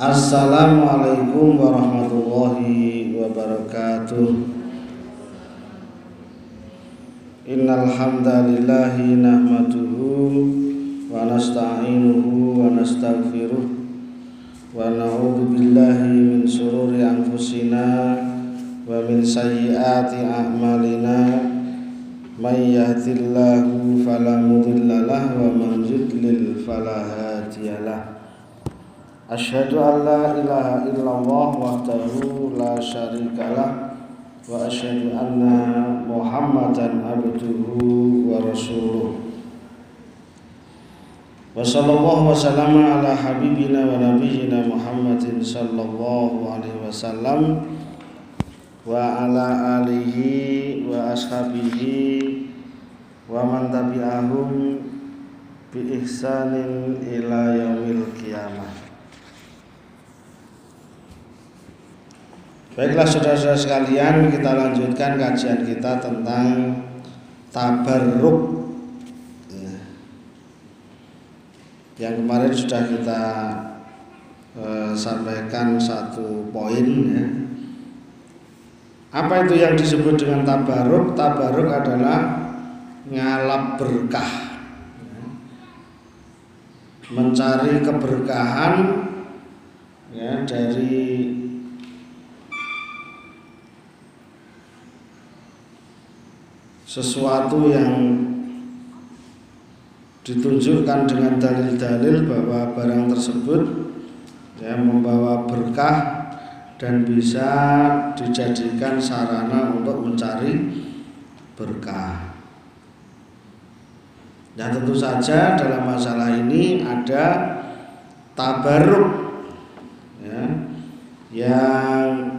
Assalamualaikum warahmatullahi wabarakatuh. Innal hamdalillahi nahmaduhu wa nasta'inuhu wa nastaghfiruh wa na'udzu billahi min shururi anfusina wa min sayyiati a'malina. May yahdihillahu fala wa man yudlil fala hadiyalah Asyhadu an la ilaha la syarikalah wa asyhadu anna Muhammadan abduhu wa rasuluh. Wa sallallahu wa wa Muhammadin sallallahu alaihi wasallam wa alihi wa ashabihi wa man tabi'ahum bi ihsanin ila yaumil qiyamah. Baiklah saudara-saudara sekalian, kita lanjutkan kajian kita tentang tabarruk. Ya. Yang kemarin sudah kita eh, sampaikan satu poin ya. Apa itu yang disebut dengan tabarruk? Tabarruk adalah ngalap berkah. Ya. Mencari keberkahan ya dari sesuatu yang ditunjukkan dengan dalil-dalil bahwa barang tersebut ya membawa berkah dan bisa dijadikan sarana untuk mencari berkah. Dan tentu saja dalam masalah ini ada tabaruk ya, yang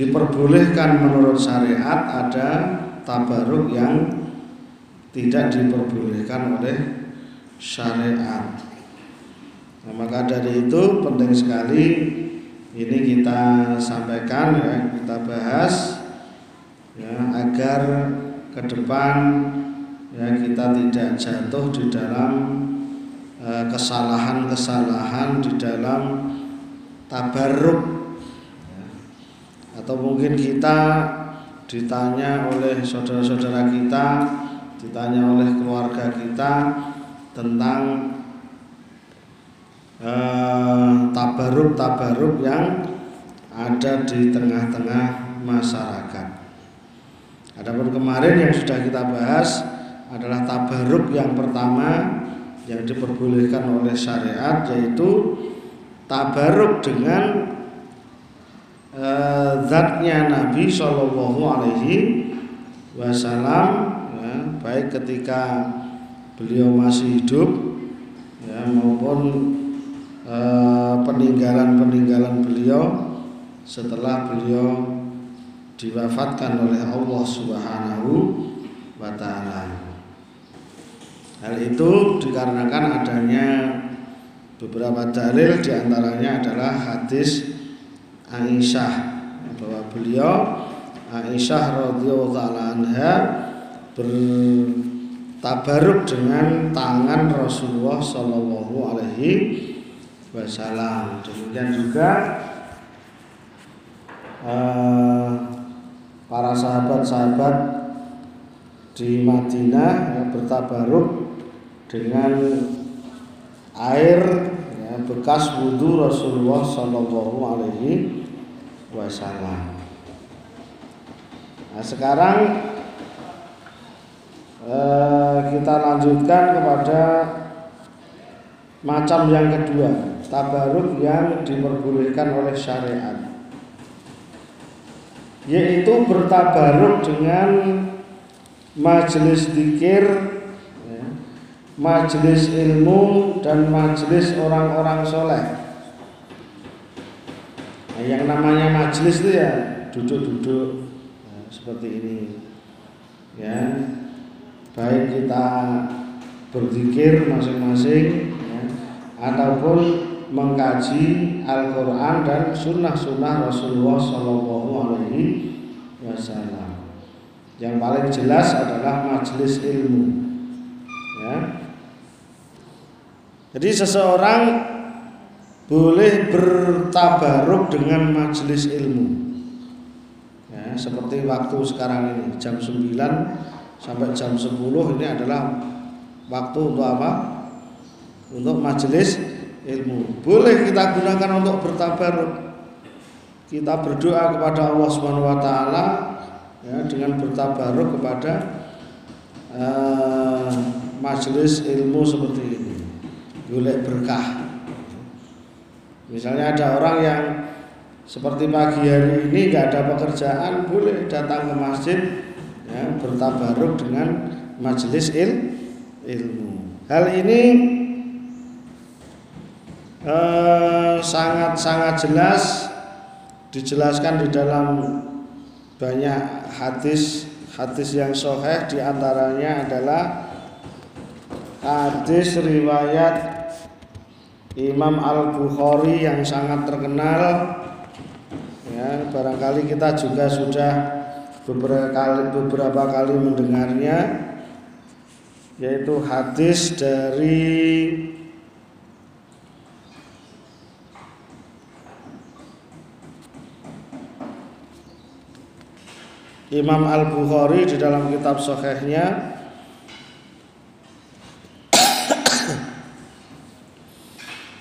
diperbolehkan menurut syariat ada tabaruk yang tidak diperbolehkan oleh syariat. Nah, maka dari itu penting sekali ini kita sampaikan ya, kita bahas ya agar ke depan ya kita tidak jatuh di dalam eh, kesalahan-kesalahan di dalam tabaruk atau mungkin kita ditanya oleh saudara-saudara kita, ditanya oleh keluarga kita tentang eh, tabaruk-tabaruk yang ada di tengah-tengah masyarakat. Adapun kemarin yang sudah kita bahas adalah tabaruk yang pertama yang diperbolehkan oleh syariat yaitu tabaruk dengan Eh, zatnya Nabi Shallallahu Alaihi Wasallam ya, baik ketika beliau masih hidup ya, maupun eh, peninggalan-peninggalan beliau setelah beliau diwafatkan oleh Allah Subhanahu wa taala. Hal itu dikarenakan adanya beberapa dalil di antaranya adalah hadis Aisyah bahwa beliau Aisyah radhiyallahu anha bertabaruk dengan tangan Rasulullah Shallallahu alaihi wasallam. Demikian juga uh, para sahabat-sahabat di Madinah ya, bertabaruk dengan air bekas wudhu Rasulullah Shallallahu Alaihi wasallam. Nah, sekarang eh, kita lanjutkan kepada macam yang kedua, tabaruk yang diperbolehkan oleh syariat. Yaitu bertabaruk dengan majelis dikir, majelis ilmu dan majelis orang-orang soleh. Nah, yang namanya majelis itu ya duduk-duduk nah, seperti ini. Ya. Baik kita berzikir masing-masing ya, ataupun mengkaji Al-Qur'an dan sunnah-sunnah Rasulullah Shallallahu alaihi wasallam. Yang paling jelas adalah majelis ilmu. Jadi seseorang boleh bertabaruk dengan majelis ilmu. Ya, seperti waktu sekarang ini jam 9 sampai jam 10 ini adalah waktu untuk apa? untuk majelis ilmu. Boleh kita gunakan untuk bertabaruk. Kita berdoa kepada Allah Subhanahu wa taala ya, dengan bertabaruk kepada uh, majelis ilmu seperti ini boleh berkah Misalnya ada orang yang seperti pagi hari ini nggak ada pekerjaan, boleh datang ke masjid ya, bertabaruk dengan majelis il, ilmu. Hal ini sangat-sangat eh, jelas dijelaskan di dalam banyak hadis hadis yang soheh di antaranya adalah hadis riwayat Imam Al Bukhari yang sangat terkenal. Ya barangkali kita juga sudah beberapa kali beberapa kali mendengarnya yaitu hadis dari Imam Al Bukhari di dalam kitab Sahihnya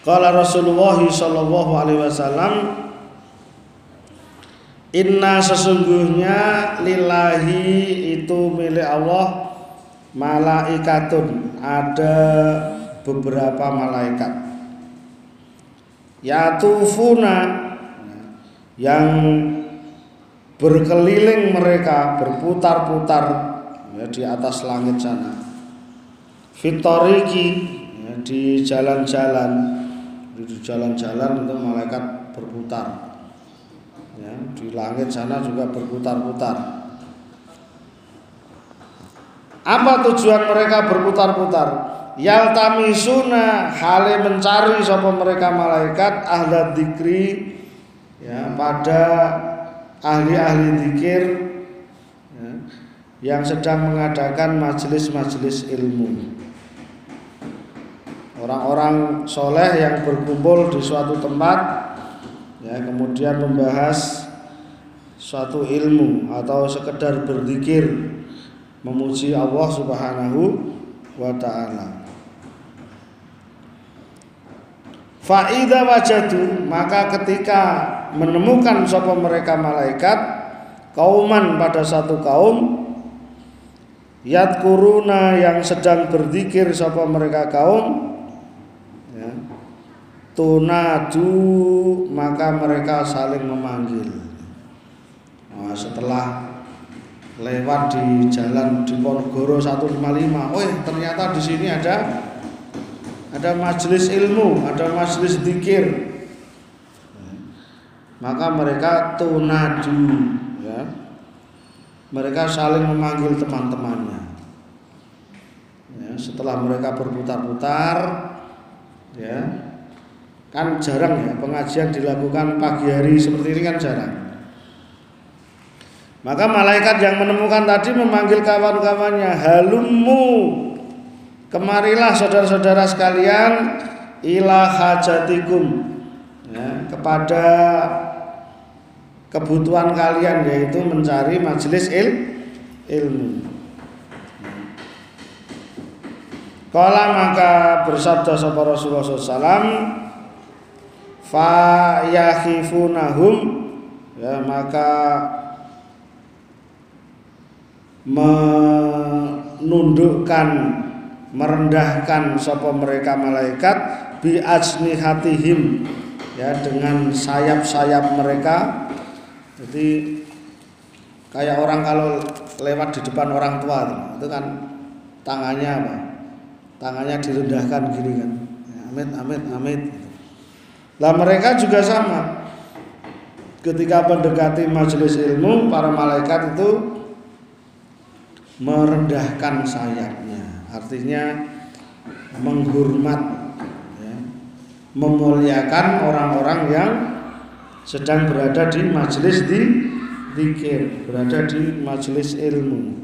Qala Rasulullah sallallahu alaihi wasallam Inna sesungguhnya lillahi itu milik Allah malaikatun. Ada beberapa malaikat. Yatufuna yang berkeliling mereka berputar-putar ya, di atas langit sana. Fitoriki ya, di jalan-jalan di jalan-jalan itu malaikat berputar. Ya, di langit sana juga berputar-putar. Apa tujuan mereka berputar-putar? Yaltamisuna hale mencari sapa mereka malaikat ahla dikri ya pada ahli-ahli dikir ya, yang sedang mengadakan majelis-majelis ilmu orang-orang soleh yang berkumpul di suatu tempat ya kemudian membahas suatu ilmu atau sekedar berzikir memuji Allah Subhanahu wa taala. Faida maka ketika menemukan sapa mereka malaikat kauman pada satu kaum yadkuruna yang sedang berzikir sapa mereka kaum tunadu maka mereka saling memanggil. Nah, setelah lewat di jalan di Ponorogo 155 oh ternyata di sini ada ada majelis ilmu ada majelis dikir maka mereka tunadu ya. Mereka saling memanggil teman-temannya. Ya, setelah mereka berputar-putar ya Kan jarang ya pengajian dilakukan pagi hari seperti ini kan jarang. Maka malaikat yang menemukan tadi memanggil kawan-kawannya, "Halummu, kemarilah saudara-saudara sekalian ila hajatikum." Ya, kepada kebutuhan kalian yaitu mencari majelis il, ilmu. Kala maka bersabda sapa Rasulullah SAW fa yakhifunahum ya maka menundukkan merendahkan sapa mereka malaikat bi ajnihatihim ya dengan sayap-sayap mereka. Jadi kayak orang kalau lewat di depan orang tua itu kan tangannya apa? Tangannya direndahkan gini kan. Ya, amit amit amit lah mereka juga sama. Ketika mendekati majelis ilmu, para malaikat itu merendahkan sayapnya. Artinya menghormat ya, memuliakan orang-orang yang sedang berada di majelis di zikir, berada di majelis ilmu.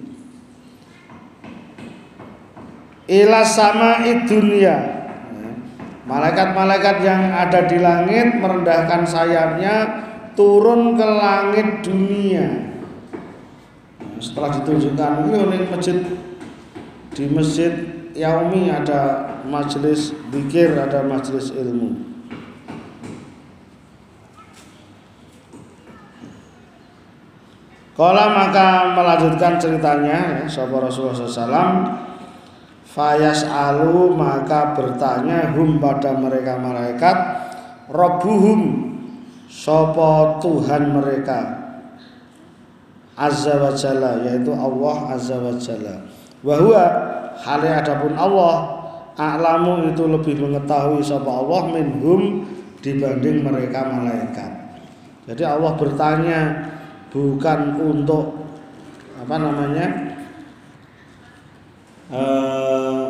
Ila sama dunia Malaikat-malaikat yang ada di langit merendahkan sayapnya turun ke langit dunia. Setelah ditunjukkan ini masjid di masjid Yaumi ada majelis zikir, ada majelis ilmu. Kala maka melanjutkan ceritanya ya, sahabat Rasulullah SAW Fayas alu maka bertanya hum pada mereka malaikat Robuhum Sopo Tuhan mereka? Azza wa Jalla Yaitu Allah Azza wa Jalla. Wahua hali adapun Allah A'lamu itu lebih mengetahui Sopo Allah minhum Dibanding mereka malaikat. Jadi Allah bertanya bukan untuk apa namanya uh,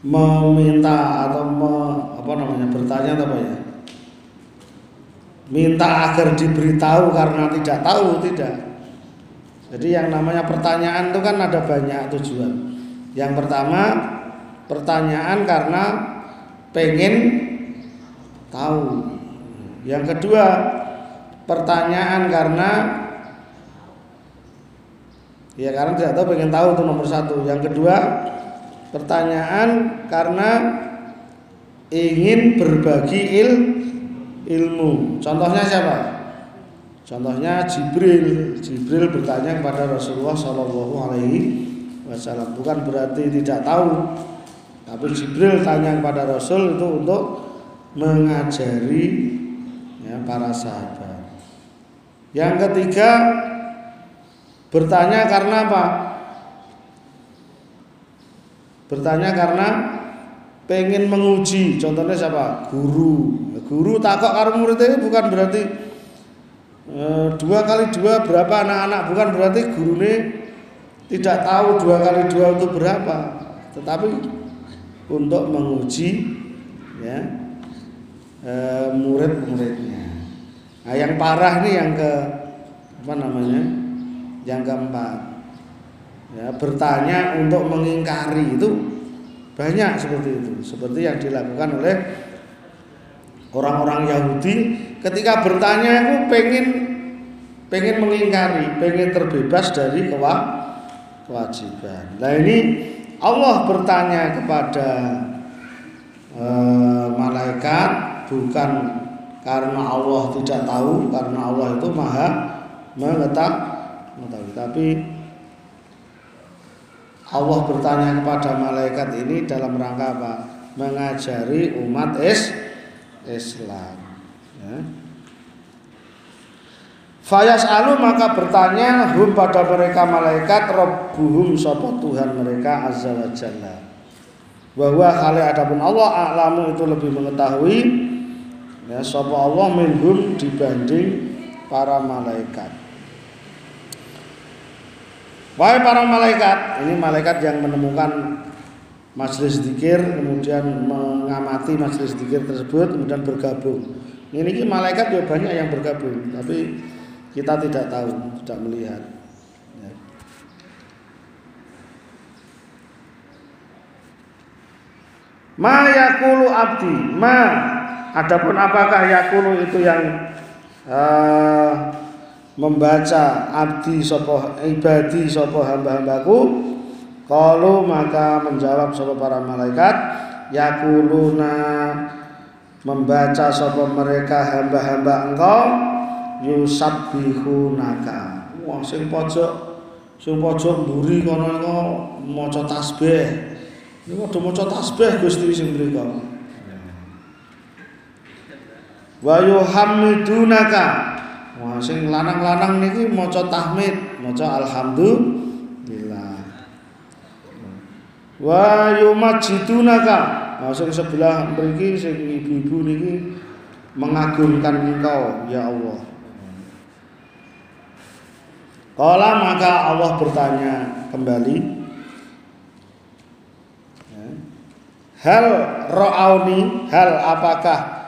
meminta atau me, apa namanya bertanya apa ya? Minta agar diberitahu karena tidak tahu tidak. Jadi yang namanya pertanyaan itu kan ada banyak tujuan. Yang pertama pertanyaan karena pengen tahu. Yang kedua pertanyaan karena ya karena tidak tahu pengen tahu itu nomor satu. Yang kedua pertanyaan karena ingin berbagi il, ilmu. Contohnya siapa? Contohnya Jibril. Jibril bertanya kepada Rasulullah Shallallahu Alaihi Wasallam. Bukan berarti tidak tahu tapi Jibril tanya kepada Rasul itu untuk mengajari ya, para sahabat. Yang ketiga bertanya karena apa? Bertanya karena pengen menguji. Contohnya siapa? Guru. Guru takok karo murid ini bukan berarti e, dua kali dua berapa anak-anak bukan berarti guru ini tidak tahu dua kali dua itu berapa, tetapi untuk menguji ya e, murid-muridnya. Nah, yang parah nih yang ke apa namanya? Yang keempat. Ya, bertanya untuk mengingkari itu banyak seperti itu. Seperti yang dilakukan oleh orang-orang Yahudi ketika bertanya itu pengen pengen mengingkari, pengen terbebas dari kewajiban. Nah ini Allah bertanya kepada e, malaikat bukan karena Allah tidak tahu karena Allah itu maha mengetahui tapi Allah bertanya kepada malaikat ini dalam rangka apa? Mengajari umat is Islam. Ya. Fayas alu maka bertanya hum pada mereka malaikat Rabbuhum sapa Tuhan mereka azza wa jalla? Bahwa kali adapun Allah a'lamu itu lebih mengetahui ya sapa Allah minhum dibanding para malaikat Wahai para malaikat, ini malaikat yang menemukan majelis zikir, kemudian mengamati majelis zikir tersebut, kemudian bergabung. Ini, malaikat ya banyak yang bergabung, tapi kita tidak tahu, tidak melihat. Ya. Ma yakulu abdi, ma Adapun apakah yakulu itu yang uh, membaca abdi sopo ibadi sopo hamba-hambaku kalau maka menjawab sopo para malaikat yakuluna membaca sopo mereka hamba-hamba engkau yusabbihunaka. Wah sing pojok sing pojok mburi kono iku maca tasbih. Niku maca tasbih Gusti sing mriku. Wa yuhammidunaka wah sing lanang-lanang niki maca tahmid maca alhamdulillah. Wa yumajidunaka nah sing sebelah mriki sing ibu-ibu niki mengagungkan engkau ya Allah. Kala maka Allah bertanya kembali. Hal ro'auni Hal apakah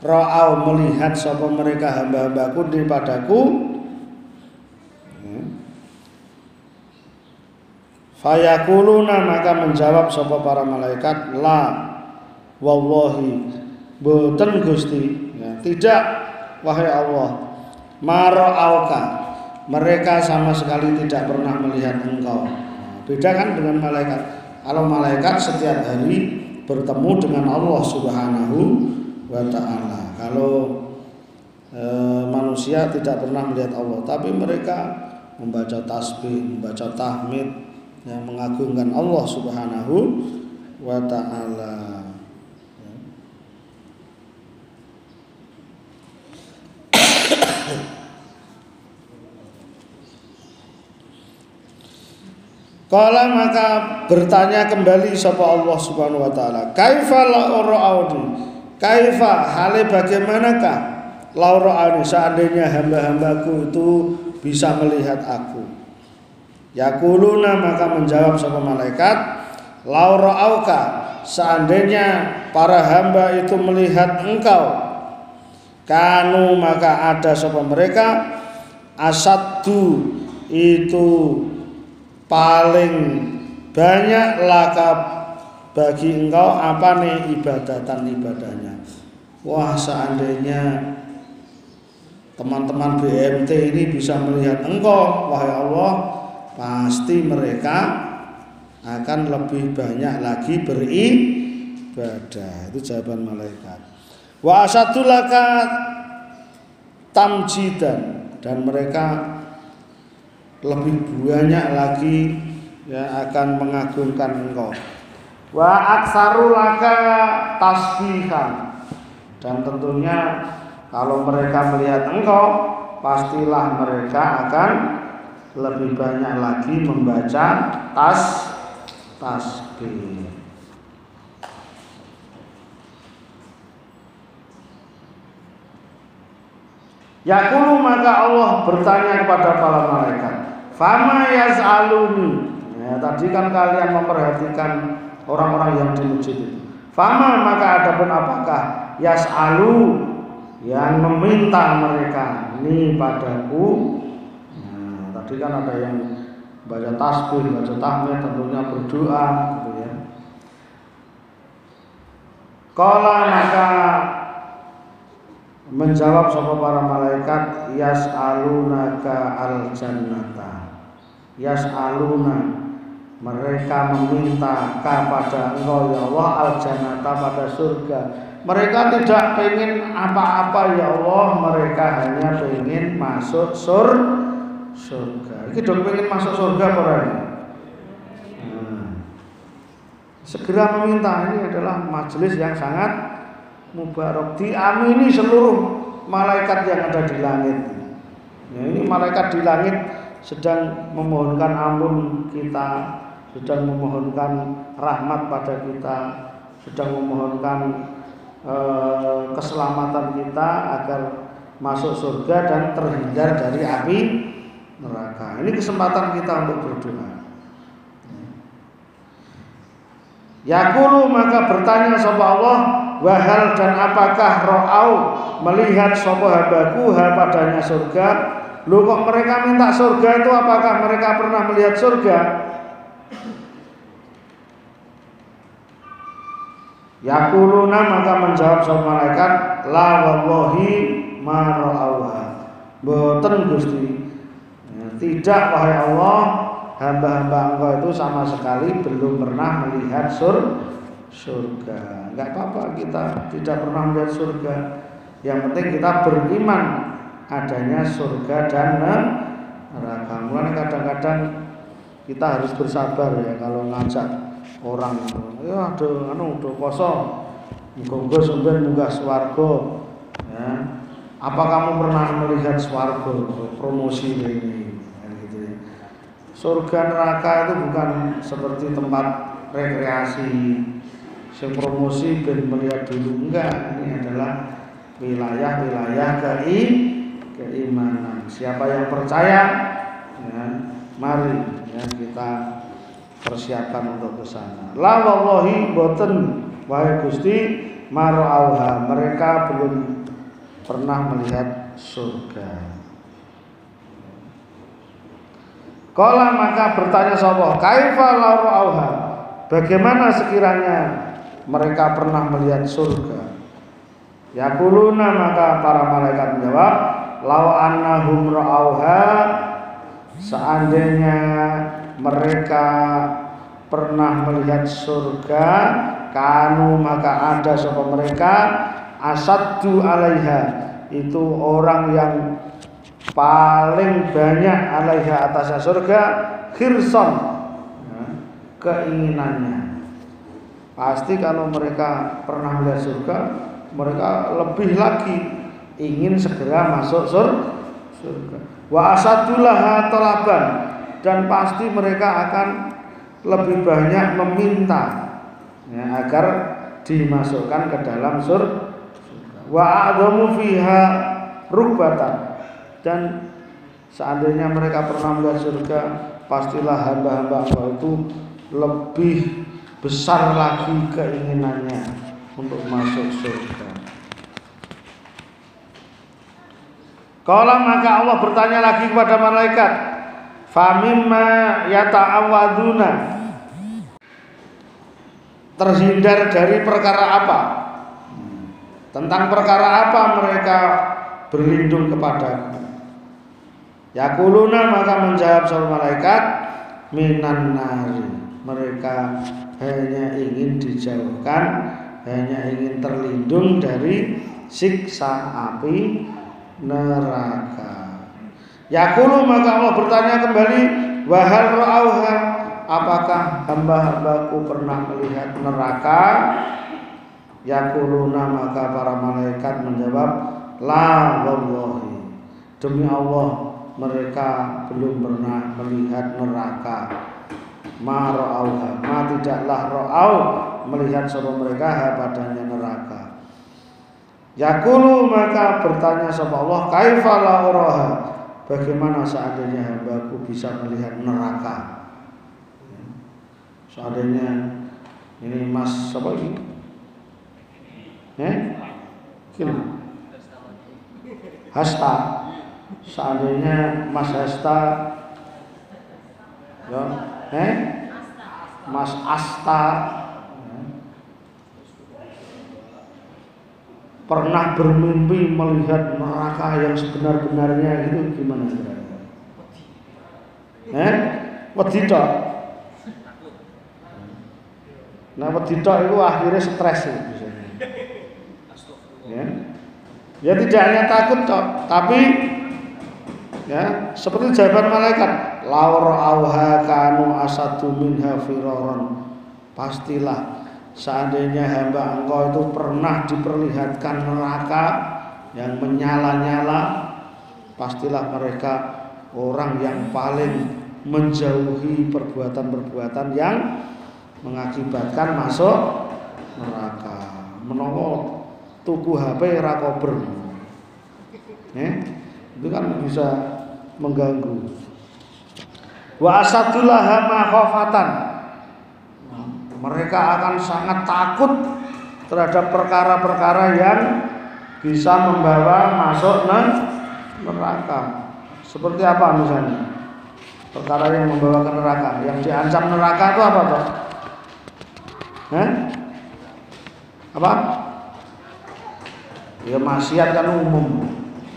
Ra'au melihat sapa mereka hamba-hambaku padaku hmm. Fayakuluna maka menjawab sapa para malaikat la wallahi boten Gusti. Ya, tidak wahai Allah mara'auka mereka sama sekali tidak pernah melihat engkau. Nah, beda kan dengan malaikat? Kalau malaikat setiap hari bertemu dengan Allah Subhanahu wa taala kalau e, manusia tidak pernah melihat Allah tapi mereka membaca tasbih membaca tahmid yang mengagungkan Allah Subhanahu wa taala. Kala maka bertanya kembali sapa Allah Subhanahu wa taala, "Kaifa la ra'auni?" Kaifa? Hale bagaimanakah? La ra'auni seandainya hamba-hambaku itu bisa melihat aku? Yakuluna maka menjawab sama malaikat, Laura auka, seandainya para hamba itu melihat engkau, kanu maka ada sama mereka asadu itu paling banyak lakab bagi engkau apa nih ibadatan ibadahnya. Wah seandainya teman-teman BMT ini bisa melihat engkau, wahai Allah, pasti mereka akan lebih banyak lagi beribadah. Itu jawaban malaikat. Wa asadulaka tamjidan dan mereka lebih banyak lagi ya akan mengagungkan engkau. Wa aksarulaka tasbihan dan tentunya kalau mereka melihat engkau pastilah mereka akan lebih banyak lagi membaca tas tasbih. Yakulu maka Allah bertanya kepada para malaikat, "Fama yaz'aluni?" Ya, tadi kan kalian memperhatikan orang-orang yang di masjid itu. Fama maka adapun apakah yas'alu yang meminta mereka ini padaku Tadi kan ada yang baca tasbih, baca tahmid, tentunya berdoa gitu ya. Kala maka menjawab sama para malaikat yas alunaka al jannata yas aluna mereka meminta kepada engkau ya Allah al jannata pada surga mereka tidak ingin apa-apa ya Allah mereka hanya ingin masuk surga surga. Ini dong pengen masuk surga orang. Hmm. Segera meminta ini adalah majelis yang sangat mubarak. Diamini seluruh malaikat yang ada di langit. Ya, ini malaikat di langit sedang memohonkan ampun kita, sedang memohonkan rahmat pada kita, sedang memohonkan eh, keselamatan kita agar masuk surga dan terhindar dari api neraka. Ini kesempatan kita untuk berdoa. Yakulu maka bertanya sapa Allah wahal dan apakah ro'au melihat sapa habaku ha padanya surga Lu kok mereka minta surga itu apakah mereka pernah melihat surga Yakuluna maka menjawab sapa malaikat la wallahi ma ra'auha boten Gusti tidak wahai Allah, hamba-hamba engkau itu sama sekali belum pernah melihat sur surga. Enggak apa-apa kita tidak pernah melihat surga. Yang penting kita beriman adanya surga dan neraka. Mulai kadang-kadang kita harus bersabar ya kalau ngajak orang. Ya ada anu udah kosong. Monggo sumber munggah swarga. Ya. Apa kamu pernah melihat swarga? Promosi ini Surga neraka itu bukan seperti tempat rekreasi. Yang promosi dan melihat dulu enggak. Ini adalah wilayah-wilayah kei keimanan. Siapa yang percaya ya, mari ya, kita persiapan untuk ke sana. La wallahi boten. Wahai Gusti auha mereka belum pernah melihat surga. Kala maka bertanya sapa, kaifa auha? Bagaimana sekiranya mereka pernah melihat surga. Yakuluna maka para malaikat menjawab, "Lau annahum ra'auha" seandainya mereka pernah melihat surga, kanu maka ada sapa mereka asaddu alaiha. Itu orang yang paling banyak alaiha atasnya surga khirson ya, keinginannya. Pasti kalau mereka pernah melihat surga mereka lebih lagi ingin segera masuk surga. Wa asadullah talaban dan pasti mereka akan lebih banyak meminta ya, agar dimasukkan ke dalam surga wa a'dhamu fiha rukbatan dan seandainya mereka pernah melihat surga pastilah hamba-hamba Allah itu lebih besar lagi keinginannya untuk masuk surga. Kalau maka Allah bertanya lagi kepada malaikat Famimma yata'awaduna Terhindar dari perkara apa? Tentang perkara apa mereka berlindung kepada Yakuluna maka menjawab seorang malaikat minan nari. Mereka hanya ingin dijauhkan, hanya ingin terlindung dari siksa api neraka. Yakulu maka Allah bertanya kembali, wahal ra'auha? Apakah hamba-hambaku pernah melihat neraka? Yakuluna maka para malaikat menjawab La wallahi. Demi Allah mereka belum pernah melihat neraka. Ma ra'auha? Ma tidaklah ra'au melihat sama mereka padanya neraka. Yakulu maka bertanya sama Allah Kaifala uraha Bagaimana seandainya hambaku bisa melihat neraka Seandainya ini mas apa ini Eh? Kira. Hasta. Seandainya Mas Hasta ya, eh? Mas Asta pernah bermimpi melihat neraka yang sebenar-benarnya itu gimana kira-kira? Eh? Wedi Nah, wedi itu akhirnya stres itu ya. Ya tidak hanya takut toh, tapi ya seperti jawaban malaikat, laur auha kanu asadu minha. Pastilah seandainya hamba engkau itu pernah diperlihatkan neraka yang menyala-nyala, pastilah mereka orang yang paling menjauhi perbuatan-perbuatan yang mengakibatkan masuk neraka. Menolong tuku HP ra kober. Eh, itu kan bisa mengganggu. Wa asadullah makhofatan. Mereka akan sangat takut terhadap perkara-perkara yang bisa membawa masuk neraka. Seperti apa misalnya? Perkara yang membawa ke neraka, yang diancam neraka itu apa toh? Eh? Apa? Ya maksiat kan umum.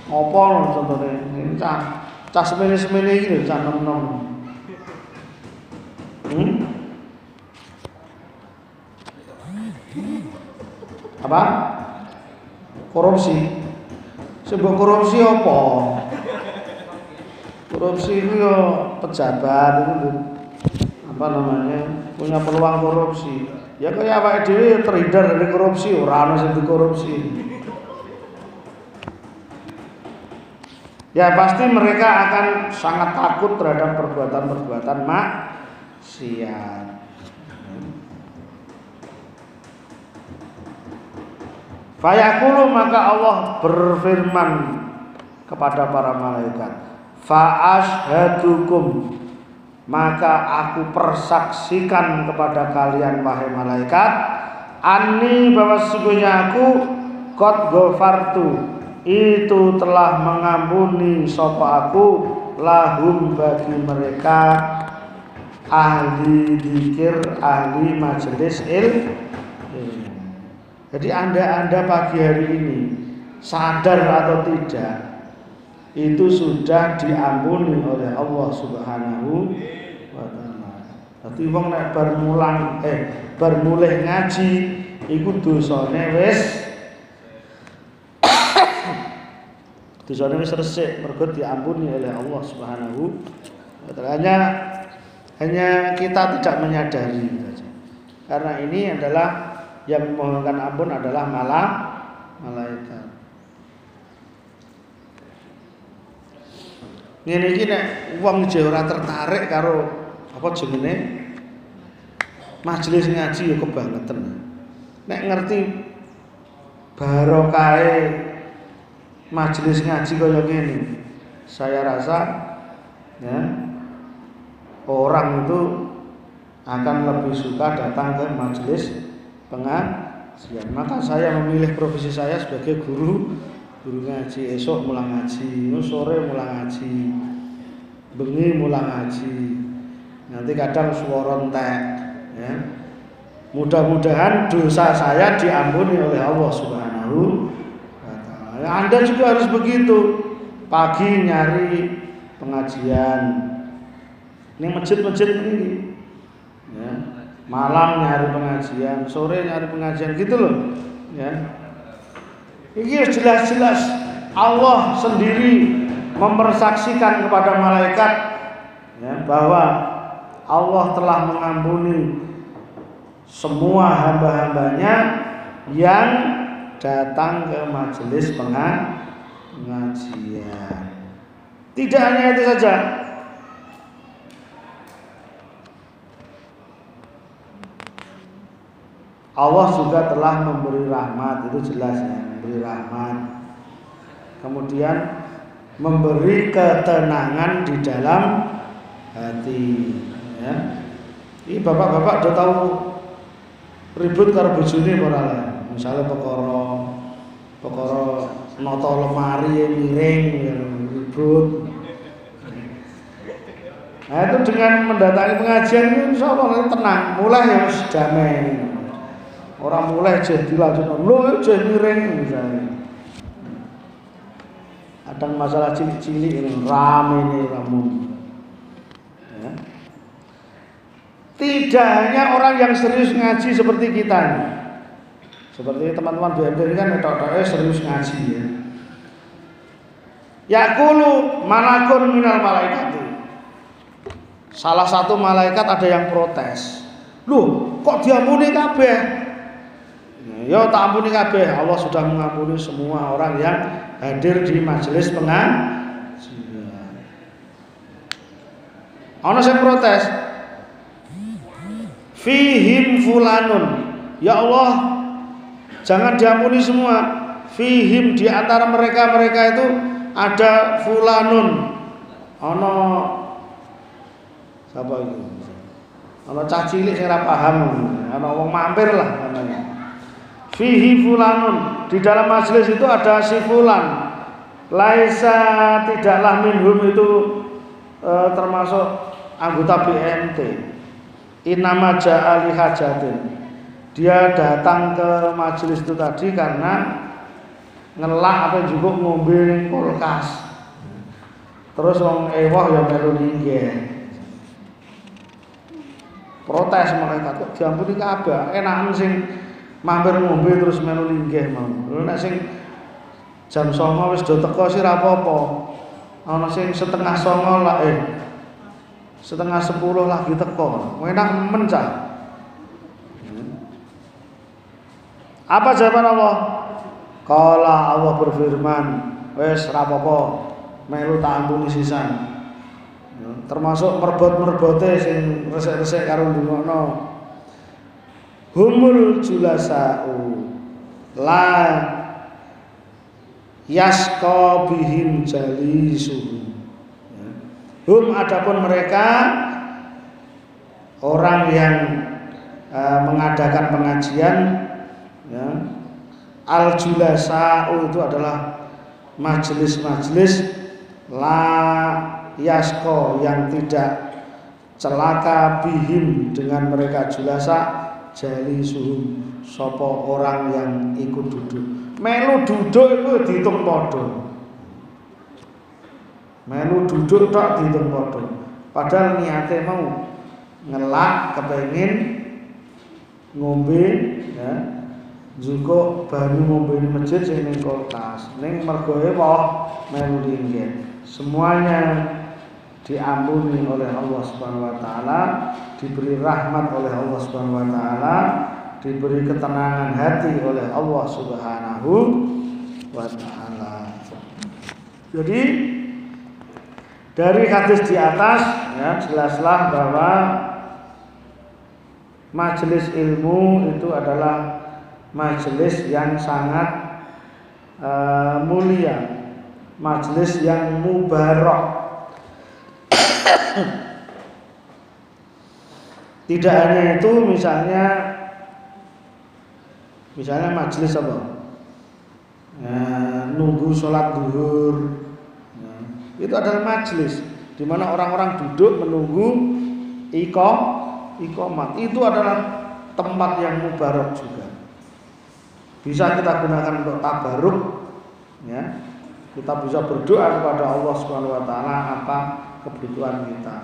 Apa contohnya? Ini cah cah semene-semene lho cah nom-nom. Hmm? Apa? Korupsi. Sebuah korupsi apa? Korupsi itu ya pejabat itu apa namanya punya peluang korupsi ya kayak apa dhewe terhindar dari korupsi ora ana sing korupsi Ya pasti mereka akan sangat takut terhadap perbuatan-perbuatan maksiat. Fayaqulu maka Allah berfirman kepada para malaikat, Fa'ashadukum maka aku persaksikan kepada kalian wahai malaikat, ani bahwa sesungguhnya aku kot gofartu itu telah mengampuni sopa aku lahum bagi mereka ahli dikir ahli majelis il Jadi Anda-anda pagi hari ini sadar atau tidak itu sudah diampuni oleh Allah Subhanahu wa taala. Dadi wong nek bar eh bar ngaji iku dosane wis dosane wis resik mergo diampuni oleh Allah Subhanahu wa taala. Hanya hanya kita tidak menyadari saja. Karena ini adalah yang memohonkan ampun adalah malah malaikat. Ngene iki nek wong ora tertarik karo apa jenenge majelis ngaji ya kebangetan. Nek ngerti barokahe majelis ngaji kaya ngene, saya rasa ya orang itu akan lebih suka datang ke majelis pengajian. Maka saya memilih profesi saya sebagai guru guru ngaji. Esok mulang ngaji sore mulang ngaji bengi mulang ngaji. Nanti kadang suara entek ya. Mudah-mudahan dosa saya diampuni oleh Allah Subhanahu wa Anda juga harus begitu. Pagi nyari pengajian. Ini masjid-masjid ini ya malam nyari pengajian sore nyari pengajian gitu loh ya ini jelas-jelas Allah sendiri mempersaksikan kepada malaikat ya, bahwa Allah telah mengampuni semua hamba-hambanya yang datang ke majelis pengajian. Tidak hanya itu saja. Allah juga telah memberi rahmat itu jelas ya memberi rahmat. Kemudian memberi ketenangan di dalam hati ya. Ini bapak-bapak udah tahu ribut karo bojone ora lah. Misalnya perkara perkara noto lemari miring ya, ribut. Nah itu dengan mendatangi pengajian itu insya Allah tenang, mulai harus damai. Orang mulai jadi lanjut, lo jadi miring misalnya. Ada masalah cilik-cilik ini rame ini kamu. Ya. Tidak hanya orang yang serius ngaji seperti kita ini. Seperti teman-teman BMD ini kan metode serius ngaji ya. Yakulu manakun minal malaikat Salah satu malaikat ada yang protes. Loh, kok diampuni kabeh? Ya tak ampuni kabeh. Allah sudah mengampuni semua orang yang hadir di majelis pengajian. Ana sing protes. Fihim fulanun. Ya Allah, jangan diampuni semua. Fihim di antara mereka-mereka itu ada fulanun. Ana Sapa itu? Ana cah cilik sing ora paham, ana wong mampir lah namanya. Fihi fulanun, di dalam majelis itu ada si fulan. Laisa tidaklah minhum itu e, termasuk anggota BNT. Inama ja'ali hajatin. Dia datang ke majelis itu tadi karena ngelak apa juga ngombe kulkas. Terus wong ewah yang melu linggih protes malaikat kok diampuni kabeh enakan sing mampir ngombe terus melu linggih mau lho nek sing jam 09.00 wis do teko sih ra apa-apa. Ana sing setengah 09.00 lah eh setengah 10 lagi teko. Enak mencah apa jawaban Allah? Kala Allah berfirman wes ra apa-apa. Melu tak ampuni sisan. Termasuk merbot-merbote sing resik-resik karo ndungokno humul julasau la yasqa bihim jalisuhum ya. hum adapun mereka orang yang uh, mengadakan pengajian ya, al julasau itu adalah majelis-majelis la yasko yang tidak celaka bihim dengan mereka julasa jalisuhum sapa orang yang ikut duduk. Melu duduk itu dihitung padha. Melu duduk tok dihitung padha. Padahal niatnya mau ngelak kepengin ngombe ya. Juga banyu ngombe di masjid sing ning kulkas. Ning mergoe apa melu dingin semuanya diampuni oleh Allah Subhanahu wa taala diberi rahmat oleh Allah Subhanahu wa taala diberi ketenangan hati oleh Allah Subhanahu wa taala jadi dari hadis di atas ya jelaslah bahwa majelis ilmu itu adalah majelis yang sangat uh, mulia, majelis yang mubarak. Tidak hanya itu, misalnya, misalnya majelis apa? Ya, nunggu sholat duhur, ya, itu adalah majelis di mana orang-orang duduk menunggu ikom, ikomat. Itu adalah tempat yang mubarak juga bisa kita gunakan untuk tabaruk ya kita bisa berdoa kepada Allah Subhanahu wa taala apa kebutuhan kita.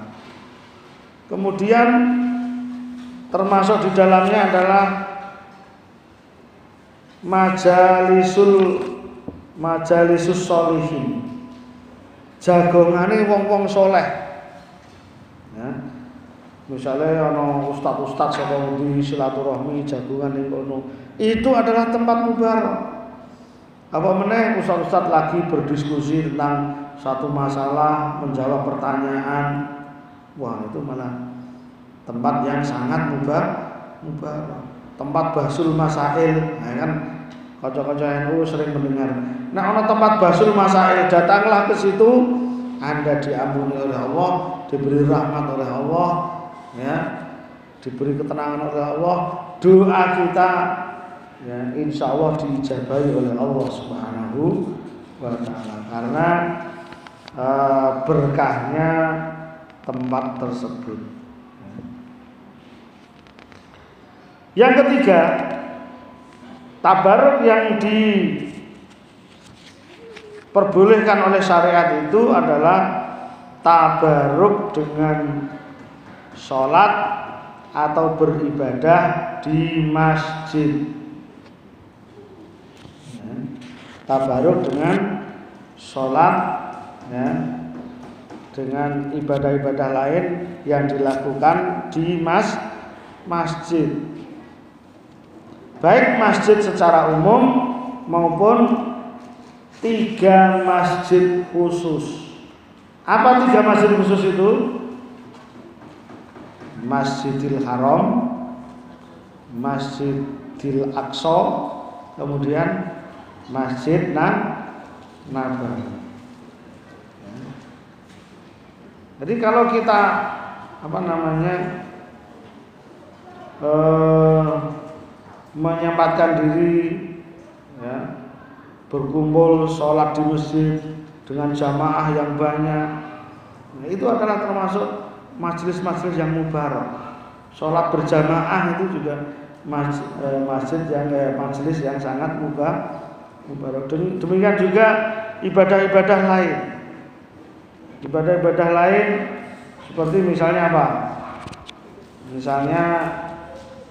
Kemudian termasuk di dalamnya adalah majalisul majalisus solihin. Jagongane wong-wong soleh. Ya. Misalnya ono ustad-ustad saka di silaturahmi jagongan ning kono. Itu adalah tempat mubarak apa meneh ustad-ustad lagi berdiskusi tentang satu masalah menjawab pertanyaan. Wah itu malah tempat yang sangat mubarak mubarak tempat basul masail nah kan? Kocok-kocok NU sering mendengar. Nah ono tempat basul masail datanglah ke situ. Anda diampuni oleh Allah diberi rahmat oleh Allah ya. Diberi ketenangan oleh Allah. Doa kita ya insya Allah diijabahi oleh Allah Subhanahu wa taala. Karena uh, berkahnya tempat tersebut yang ketiga tabaruk yang diperbolehkan oleh syariat itu adalah tabaruk dengan sholat atau beribadah di masjid. Ya. Tabaruk dengan sholat, ya, dengan ibadah-ibadah lain yang dilakukan di mas masjid. Baik masjid secara umum maupun tiga masjid khusus. Apa tiga masjid khusus itu? Masjidil Haram, Masjidil Aqsa, kemudian Masjid Nabawi. Jadi kalau kita apa namanya eh, menyempatkan diri ya, berkumpul sholat di masjid dengan jamaah yang banyak, nah, itu adalah termasuk majelis-majelis yang mubarak. Sholat berjamaah itu juga eh, masjid yang eh, majelis yang sangat mubarak. Demikian juga ibadah-ibadah lain. Ibadah-ibadah lain seperti misalnya apa? Misalnya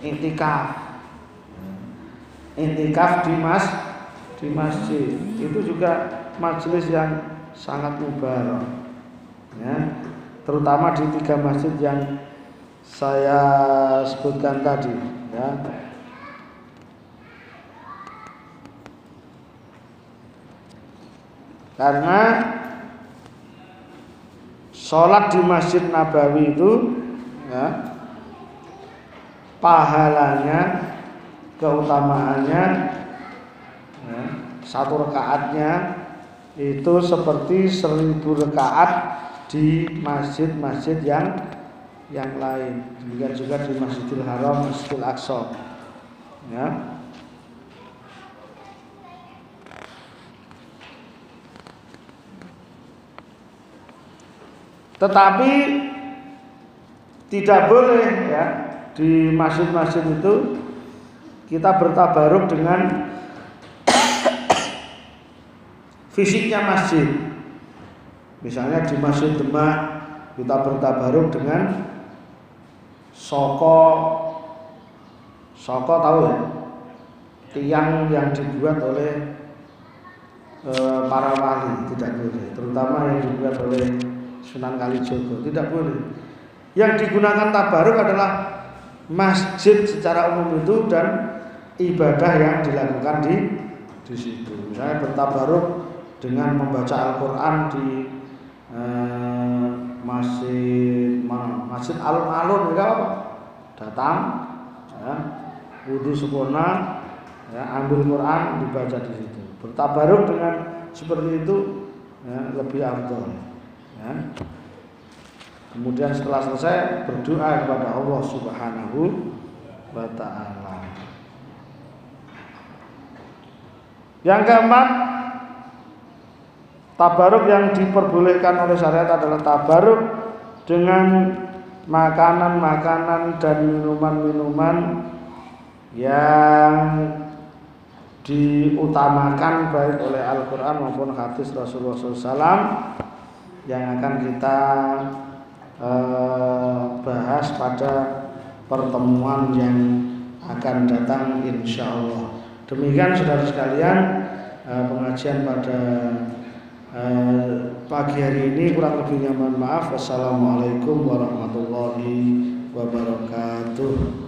intikaf. Intikaf di mas di masjid itu juga majelis yang sangat mubarak. Ya terutama di tiga masjid yang saya sebutkan tadi ya. Karena sholat di Masjid Nabawi itu ya, pahalanya, keutamaannya ya, satu rekaatnya itu seperti seribu rekaat di masjid-masjid yang yang lain. Demikian juga di Masjidil Haram, Masjidil Aqsa. Ya. Tetapi tidak boleh ya di masjid-masjid itu kita bertabaruk dengan fisiknya masjid. Misalnya di Masjid Demak kita bertabaruk dengan soko. Soko tahu ya? Tiang yang dibuat oleh e, para wali tidak boleh. Terutama yang dibuat oleh Sunan Kalijogo. Tidak boleh. Yang digunakan tabaruk adalah masjid secara umum itu dan ibadah yang dilakukan di di situ. Misalnya bertabaruk dengan membaca Al-Quran di eh, masjid masjid alun-alun ya datang ya, wudhu sempurna ya, ambil Quran dibaca di situ. Bertabaruk dengan seperti itu ya, lebih afdol ya. kemudian setelah selesai berdoa kepada Allah Subhanahu wa taala yang keempat Tabaruk yang diperbolehkan oleh syariat adalah tabaruk dengan makanan-makanan dan minuman-minuman yang diutamakan baik oleh Al-Quran maupun hadis Rasulullah SAW yang akan kita eh, bahas pada pertemuan yang akan datang insya Allah. Demikian saudara sekalian eh, pengajian pada Eh, pagi hari ini kurang lebihnya mohon maaf. Wassalamualaikum warahmatullahi wabarakatuh.